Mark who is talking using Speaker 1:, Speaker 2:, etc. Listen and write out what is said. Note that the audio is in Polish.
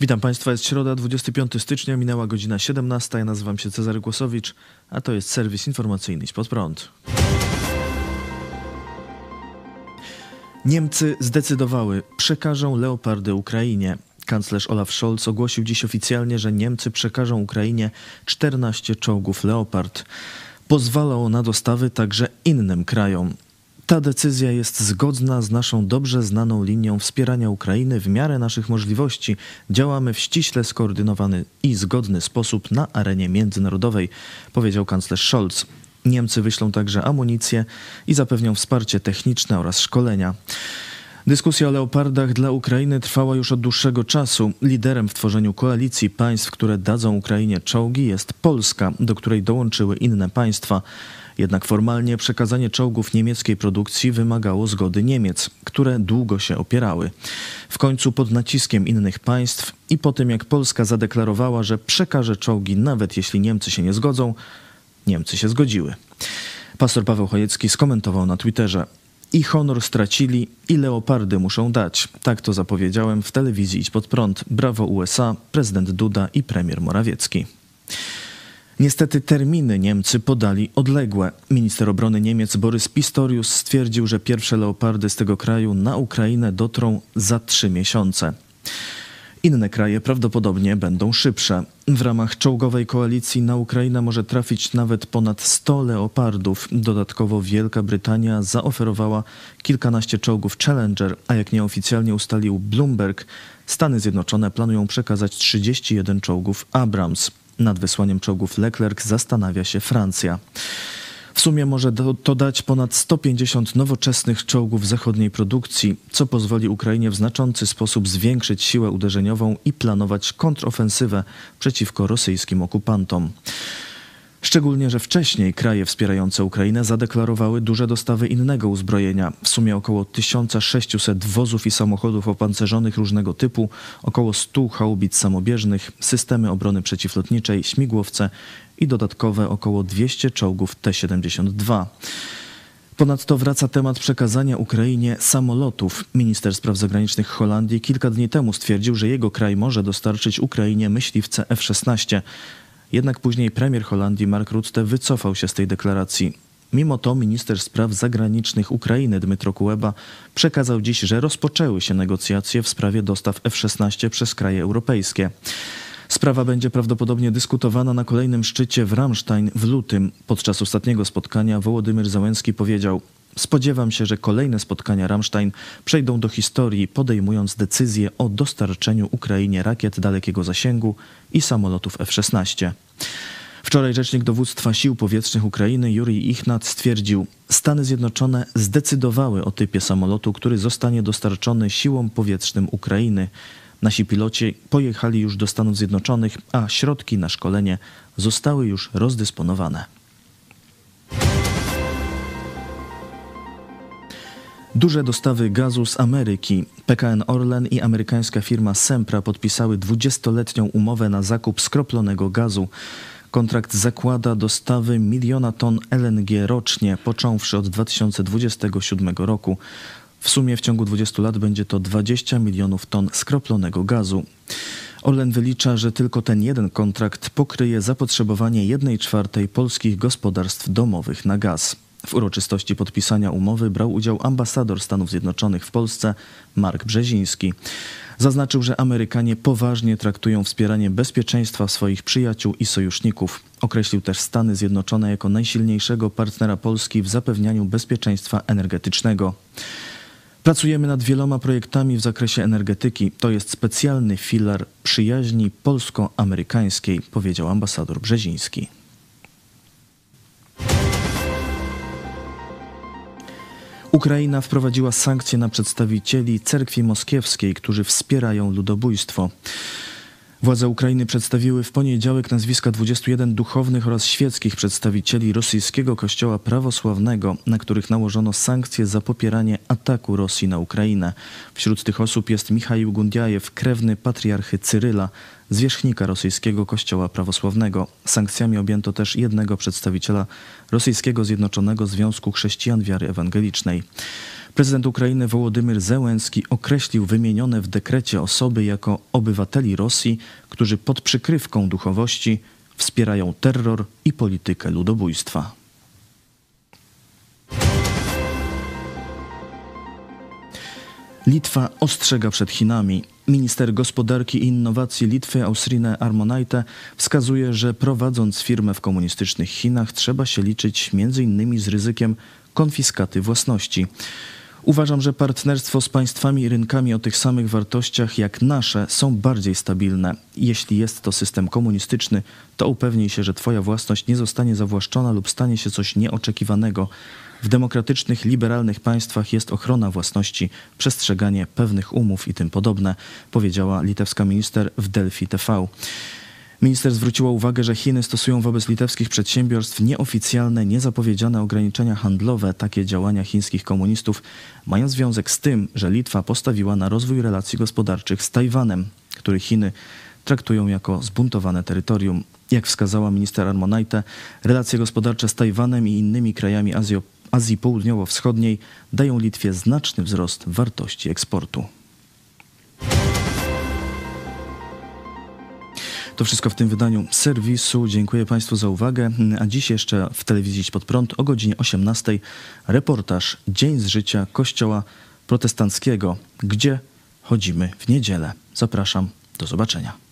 Speaker 1: Witam Państwa, jest środa, 25 stycznia, minęła godzina 17. Ja nazywam się Cezary Głosowicz, a to jest serwis informacyjny Pod prąd. Niemcy zdecydowały, przekażą leopardy Ukrainie. Kanclerz Olaf Scholz ogłosił dziś oficjalnie, że Niemcy przekażą Ukrainie 14 czołgów Leopard. Pozwalało na dostawy także innym krajom. Ta decyzja jest zgodna z naszą dobrze znaną linią wspierania Ukrainy w miarę naszych możliwości. Działamy w ściśle skoordynowany i zgodny sposób na arenie międzynarodowej, powiedział kanclerz Scholz. Niemcy wyślą także amunicję i zapewnią wsparcie techniczne oraz szkolenia. Dyskusja o leopardach dla Ukrainy trwała już od dłuższego czasu. Liderem w tworzeniu koalicji państw, które dadzą Ukrainie czołgi, jest Polska, do której dołączyły inne państwa. Jednak formalnie przekazanie czołgów niemieckiej produkcji wymagało zgody Niemiec, które długo się opierały. W końcu pod naciskiem innych państw i po tym jak Polska zadeklarowała, że przekaże czołgi nawet jeśli Niemcy się nie zgodzą, Niemcy się zgodziły. Pastor Paweł Chojecki skomentował na Twitterze. I honor stracili, i leopardy muszą dać. Tak to zapowiedziałem w telewizji Idź Pod Prąd. Brawo USA, prezydent Duda i premier Morawiecki. Niestety terminy Niemcy podali odległe. Minister obrony Niemiec Borys Pistorius stwierdził, że pierwsze leopardy z tego kraju na Ukrainę dotrą za trzy miesiące. Inne kraje prawdopodobnie będą szybsze. W ramach czołgowej koalicji na Ukrainę może trafić nawet ponad 100 leopardów. Dodatkowo Wielka Brytania zaoferowała kilkanaście czołgów Challenger, a jak nieoficjalnie ustalił Bloomberg, Stany Zjednoczone planują przekazać 31 czołgów Abrams. Nad wysłaniem czołgów Leclerc zastanawia się Francja. W sumie może to dać ponad 150 nowoczesnych czołgów zachodniej produkcji, co pozwoli Ukrainie w znaczący sposób zwiększyć siłę uderzeniową i planować kontrofensywę przeciwko rosyjskim okupantom. Szczególnie, że wcześniej kraje wspierające Ukrainę zadeklarowały duże dostawy innego uzbrojenia. W sumie około 1600 wozów i samochodów opancerzonych różnego typu, około 100 chałubic samobieżnych, systemy obrony przeciwlotniczej, śmigłowce i dodatkowe około 200 czołgów T-72. Ponadto wraca temat przekazania Ukrainie samolotów. Minister spraw zagranicznych Holandii kilka dni temu stwierdził, że jego kraj może dostarczyć Ukrainie myśliwce F-16. Jednak później premier Holandii Mark Rutte wycofał się z tej deklaracji. Mimo to minister spraw zagranicznych Ukrainy Dmytro Kuleba przekazał dziś, że rozpoczęły się negocjacje w sprawie dostaw F-16 przez kraje europejskie. Sprawa będzie prawdopodobnie dyskutowana na kolejnym szczycie w Ramstein w lutym. Podczas ostatniego spotkania Wołodymyr Załęski powiedział: Spodziewam się, że kolejne spotkania Ramstein przejdą do historii, podejmując decyzję o dostarczeniu Ukrainie rakiet dalekiego zasięgu i samolotów F-16. Wczoraj rzecznik dowództwa sił powietrznych Ukrainy Jurij Ichnat stwierdził, Stany Zjednoczone zdecydowały o typie samolotu, który zostanie dostarczony siłom powietrznym Ukrainy. Nasi piloci pojechali już do Stanów Zjednoczonych, a środki na szkolenie zostały już rozdysponowane. Duże dostawy gazu z Ameryki. PKN Orlen i amerykańska firma Sempra podpisały 20-letnią umowę na zakup skroplonego gazu. Kontrakt zakłada dostawy miliona ton LNG rocznie, począwszy od 2027 roku. W sumie w ciągu 20 lat będzie to 20 milionów ton skroplonego gazu. Orlen wylicza, że tylko ten jeden kontrakt pokryje zapotrzebowanie 1 czwartej polskich gospodarstw domowych na gaz. W uroczystości podpisania umowy brał udział ambasador Stanów Zjednoczonych w Polsce Mark Brzeziński. Zaznaczył, że Amerykanie poważnie traktują wspieranie bezpieczeństwa swoich przyjaciół i sojuszników. Określił też Stany Zjednoczone jako najsilniejszego partnera Polski w zapewnianiu bezpieczeństwa energetycznego. Pracujemy nad wieloma projektami w zakresie energetyki. To jest specjalny filar przyjaźni polsko-amerykańskiej, powiedział ambasador Brzeziński. Ukraina wprowadziła sankcje na przedstawicieli cerkwi moskiewskiej, którzy wspierają ludobójstwo. Władze Ukrainy przedstawiły w poniedziałek nazwiska 21 duchownych oraz świeckich przedstawicieli rosyjskiego kościoła prawosławnego, na których nałożono sankcje za popieranie ataku Rosji na Ukrainę. Wśród tych osób jest Michał Gundiajew, krewny patriarchy Cyryla, zwierzchnika rosyjskiego kościoła prawosławnego. Sankcjami objęto też jednego przedstawiciela rosyjskiego Zjednoczonego Związku Chrześcijan Wiary Ewangelicznej. Prezydent Ukrainy Wołodymyr Zełenski określił wymienione w dekrecie osoby jako obywateli Rosji, którzy pod przykrywką duchowości wspierają terror i politykę ludobójstwa. Litwa ostrzega przed Chinami. Minister Gospodarki i Innowacji Litwy Ausrine Armonaite wskazuje, że prowadząc firmę w komunistycznych Chinach trzeba się liczyć m.in. z ryzykiem konfiskaty własności. Uważam, że partnerstwo z państwami i rynkami o tych samych wartościach jak nasze są bardziej stabilne. Jeśli jest to system komunistyczny, to upewnij się, że twoja własność nie zostanie zawłaszczona lub stanie się coś nieoczekiwanego. W demokratycznych, liberalnych państwach jest ochrona własności, przestrzeganie pewnych umów i tym podobne, powiedziała litewska minister w Delphi TV. Minister zwróciła uwagę, że Chiny stosują wobec litewskich przedsiębiorstw nieoficjalne, niezapowiedziane ograniczenia handlowe. Takie działania chińskich komunistów mają związek z tym, że Litwa postawiła na rozwój relacji gospodarczych z Tajwanem, który Chiny traktują jako zbuntowane terytorium. Jak wskazała minister Armonite, relacje gospodarcze z Tajwanem i innymi krajami Azji, Azji Południowo-Wschodniej dają Litwie znaczny wzrost wartości eksportu. To wszystko w tym wydaniu serwisu. Dziękuję Państwu za uwagę. A dziś jeszcze w telewizji Pod Prąd o godzinie 18 reportaż Dzień z życia Kościoła Protestanckiego, gdzie chodzimy w niedzielę. Zapraszam. Do zobaczenia.